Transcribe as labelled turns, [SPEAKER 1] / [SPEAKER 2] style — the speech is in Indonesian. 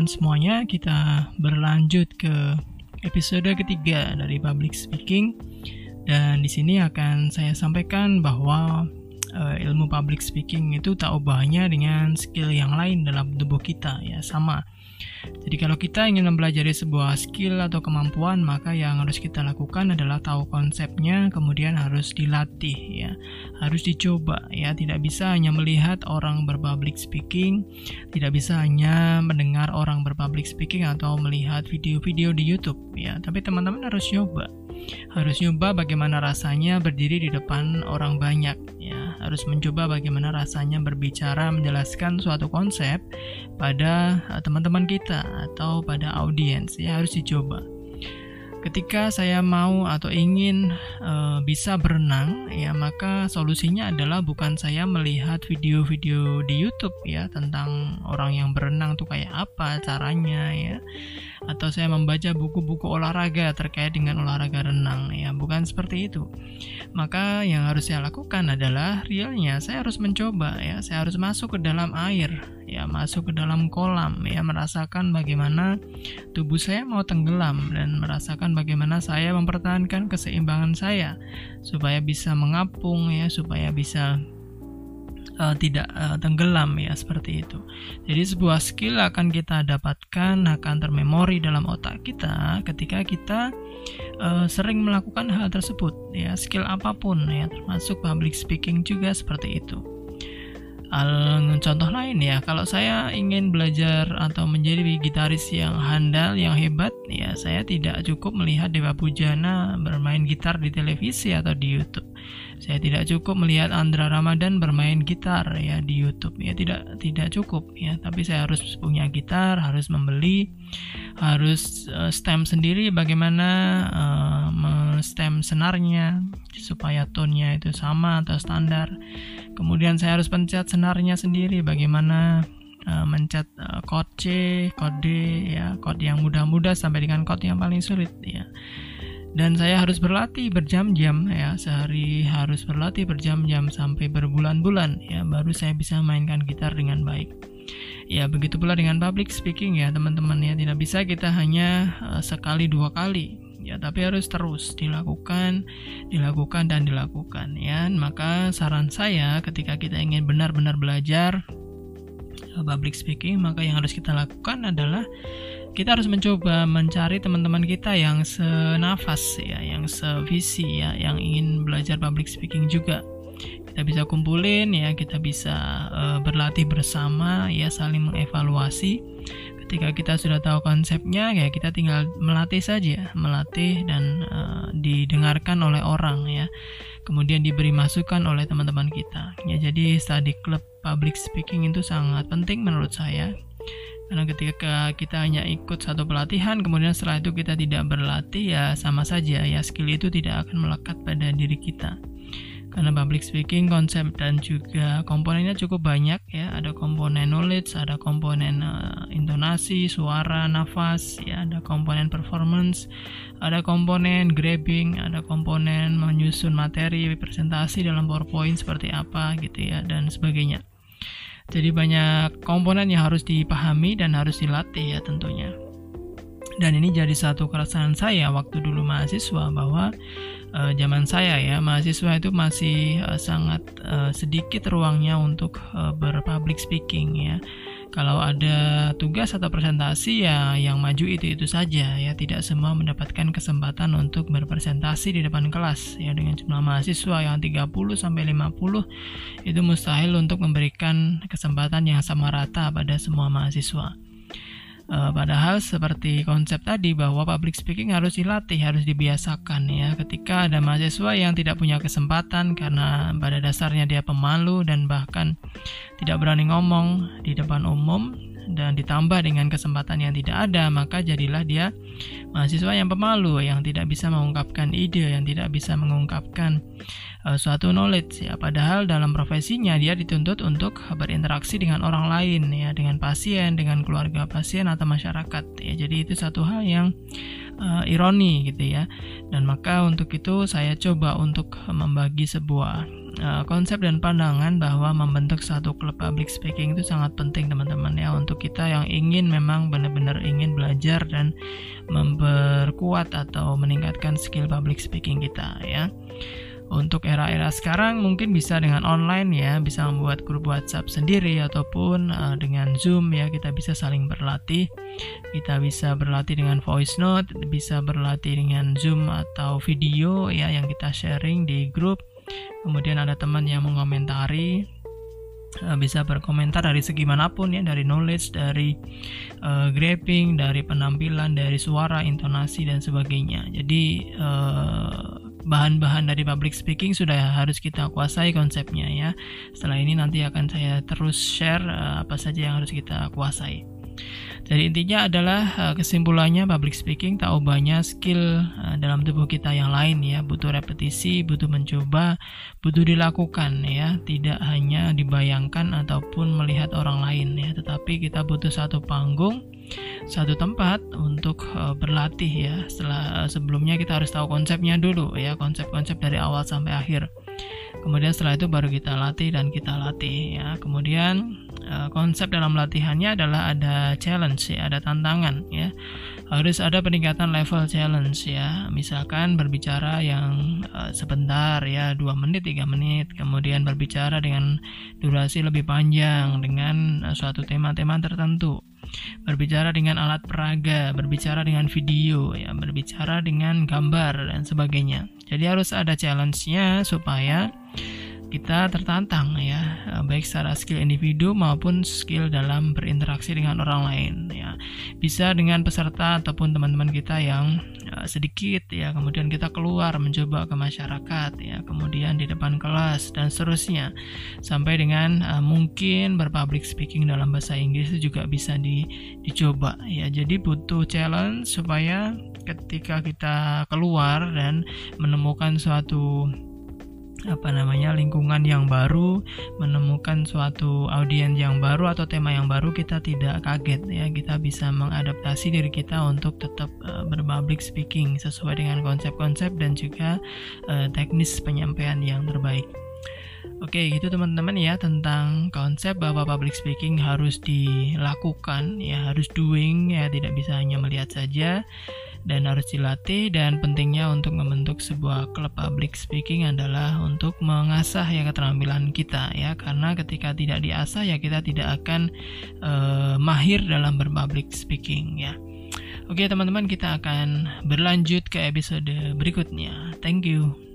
[SPEAKER 1] teman-teman semuanya, kita berlanjut ke episode ketiga dari public speaking. Dan di sini akan saya sampaikan bahwa uh, ilmu public speaking itu tak ubahnya dengan skill yang lain dalam tubuh kita ya sama jadi kalau kita ingin mempelajari sebuah skill atau kemampuan, maka yang harus kita lakukan adalah tahu konsepnya, kemudian harus dilatih ya. Harus dicoba ya, tidak bisa hanya melihat orang berpublic speaking, tidak bisa hanya mendengar orang berpublic speaking atau melihat video-video di YouTube ya. Tapi teman-teman harus coba harus nyoba bagaimana rasanya berdiri di depan orang banyak ya harus mencoba bagaimana rasanya berbicara menjelaskan suatu konsep pada eh, teman-teman kita atau pada audiens. Ya harus dicoba. Ketika saya mau atau ingin uh, bisa berenang ya maka solusinya adalah bukan saya melihat video-video di YouTube ya tentang orang yang berenang tuh kayak apa caranya ya atau saya membaca buku-buku olahraga terkait dengan olahraga renang. Ya bukan seperti itu. Maka yang harus saya lakukan adalah realnya saya harus mencoba ya. Saya harus masuk ke dalam air ya masuk ke dalam kolam ya merasakan bagaimana tubuh saya mau tenggelam dan merasakan bagaimana saya mempertahankan keseimbangan saya supaya bisa mengapung ya supaya bisa uh, tidak uh, tenggelam ya seperti itu. Jadi sebuah skill akan kita dapatkan akan termemori dalam otak kita ketika kita uh, sering melakukan hal tersebut ya skill apa pun ya termasuk public speaking juga seperti itu. Al contoh lain ya, kalau saya ingin belajar atau menjadi gitaris yang handal, yang hebat, ya saya tidak cukup melihat Dewa Pujana bermain gitar di televisi atau di YouTube. Saya tidak cukup melihat Andra Ramadan bermain gitar ya di YouTube. Ya tidak tidak cukup ya. Tapi saya harus punya gitar harus membeli harus uh, stem sendiri bagaimana uh, stem senarnya supaya tone-nya itu sama atau standar. Kemudian saya harus pencet senarnya sendiri bagaimana uh, mencet chord C, chord D ya, chord yang mudah-mudah sampai dengan chord yang paling sulit ya dan saya harus berlatih berjam-jam ya. Sehari harus berlatih berjam-jam sampai berbulan-bulan ya. Baru saya bisa mainkan gitar dengan baik. Ya begitu pula dengan public speaking ya teman-teman ya. Tidak bisa kita hanya uh, sekali dua kali ya. Tapi harus terus dilakukan dilakukan dan dilakukan ya. Maka saran saya ketika kita ingin benar-benar belajar public speaking maka yang harus kita lakukan adalah kita harus mencoba mencari teman-teman kita yang senafas ya, yang sevisi ya, yang ingin belajar public speaking juga. Kita bisa kumpulin ya, kita bisa uh, berlatih bersama ya, saling mengevaluasi. Ketika kita sudah tahu konsepnya ya, kita tinggal melatih saja, melatih dan uh, didengarkan oleh orang ya. Kemudian diberi masukan oleh teman-teman kita. Ya, jadi study club public speaking itu sangat penting menurut saya karena ketika kita hanya ikut satu pelatihan, kemudian setelah itu kita tidak berlatih, ya sama saja ya skill itu tidak akan melekat pada diri kita. Karena public speaking konsep dan juga komponennya cukup banyak ya. Ada komponen knowledge, ada komponen uh, intonasi, suara, nafas, ya, ada komponen performance, ada komponen grabbing, ada komponen menyusun materi presentasi dalam PowerPoint seperti apa gitu ya dan sebagainya. Jadi banyak komponen yang harus dipahami dan harus dilatih ya tentunya. Dan ini jadi satu keresahan saya waktu dulu mahasiswa bahwa uh, zaman saya ya mahasiswa itu masih uh, sangat uh, sedikit ruangnya untuk uh, berpublic speaking ya. Kalau ada tugas atau presentasi ya yang maju itu itu saja ya. Tidak semua mendapatkan kesempatan untuk berpresentasi di depan kelas ya. Dengan jumlah mahasiswa yang 30 sampai 50 itu mustahil untuk memberikan kesempatan yang sama rata pada semua mahasiswa. Uh, padahal seperti konsep tadi bahwa public speaking harus dilatih, harus dibiasakan ya. Ketika ada mahasiswa yang tidak punya kesempatan karena pada dasarnya dia pemalu dan bahkan tidak berani ngomong di depan umum dan ditambah dengan kesempatan yang tidak ada, maka jadilah dia mahasiswa yang pemalu, yang tidak bisa mengungkapkan ide, yang tidak bisa mengungkapkan uh, suatu knowledge ya padahal dalam profesinya dia dituntut untuk berinteraksi dengan orang lain ya dengan pasien dengan keluarga pasien atau masyarakat ya jadi itu satu hal yang uh, ironi gitu ya. Dan maka untuk itu saya coba untuk membagi sebuah uh, konsep dan pandangan bahwa membentuk satu klub public speaking itu sangat penting teman-teman ya untuk kita yang ingin memang benar-benar ingin belajar dan memperkuat atau meningkatkan skill public speaking kita ya. Untuk era-era sekarang mungkin bisa dengan online ya, bisa membuat grup WhatsApp sendiri ataupun uh, dengan Zoom ya, kita bisa saling berlatih. Kita bisa berlatih dengan voice note, bisa berlatih dengan Zoom atau video ya yang kita sharing di grup. Kemudian ada teman yang mengomentari uh, bisa berkomentar dari segi mana pun ya dari knowledge dari uh, graphing dari penampilan dari suara intonasi dan sebagainya jadi uh, bahan-bahan dari public speaking sudah harus kita kuasai konsepnya ya. Setelah ini nanti akan saya terus share uh, apa saja yang harus kita kuasai. Jadi intinya adalah uh, kesimpulannya public speaking tak ubahnya skill uh, dalam tubuh kita yang lain ya, butuh repetisi, butuh mencoba, butuh dilakukan ya, tidak hanya dibayangkan ataupun melihat orang lain ya, tetapi kita butuh satu panggung satu tempat untuk uh, berlatih ya. Setelah sebelumnya kita harus tahu konsepnya dulu ya, konsep-konsep dari awal sampai akhir. Kemudian setelah itu baru kita latih dan kita latih ya. Kemudian konsep dalam latihannya adalah ada challenge ya, ada tantangan ya. Harus ada peningkatan level challenge ya. Misalkan berbicara yang uh, sebentar ya, 2 menit, 3 menit, kemudian berbicara dengan durasi lebih panjang dengan uh, suatu tema-tema tertentu berbicara dengan alat peraga, berbicara dengan video, ya, berbicara dengan gambar dan sebagainya. Jadi harus ada challenge-nya supaya kita tertantang ya baik secara skill individu maupun skill dalam berinteraksi dengan orang lain ya. Bisa dengan peserta ataupun teman-teman kita yang uh, sedikit ya kemudian kita keluar mencoba ke masyarakat ya kemudian di depan kelas dan seterusnya. Sampai dengan uh, mungkin berpublic speaking dalam bahasa Inggris itu juga bisa di, dicoba ya. Jadi butuh challenge supaya ketika kita keluar dan menemukan suatu apa namanya lingkungan yang baru menemukan suatu audiens yang baru atau tema yang baru kita tidak kaget ya. Kita bisa mengadaptasi diri kita untuk tetap uh, berpublic speaking sesuai dengan konsep-konsep dan juga uh, teknis penyampaian yang terbaik. Oke, gitu teman-teman ya tentang konsep bahwa public speaking harus dilakukan ya, harus doing ya, tidak bisa hanya melihat saja dan harus dilatih dan pentingnya untuk membentuk sebuah klub public speaking adalah untuk mengasah ya keterampilan kita ya karena ketika tidak diasah ya kita tidak akan uh, mahir dalam berpublic speaking ya. Oke teman-teman kita akan berlanjut ke episode berikutnya. Thank you.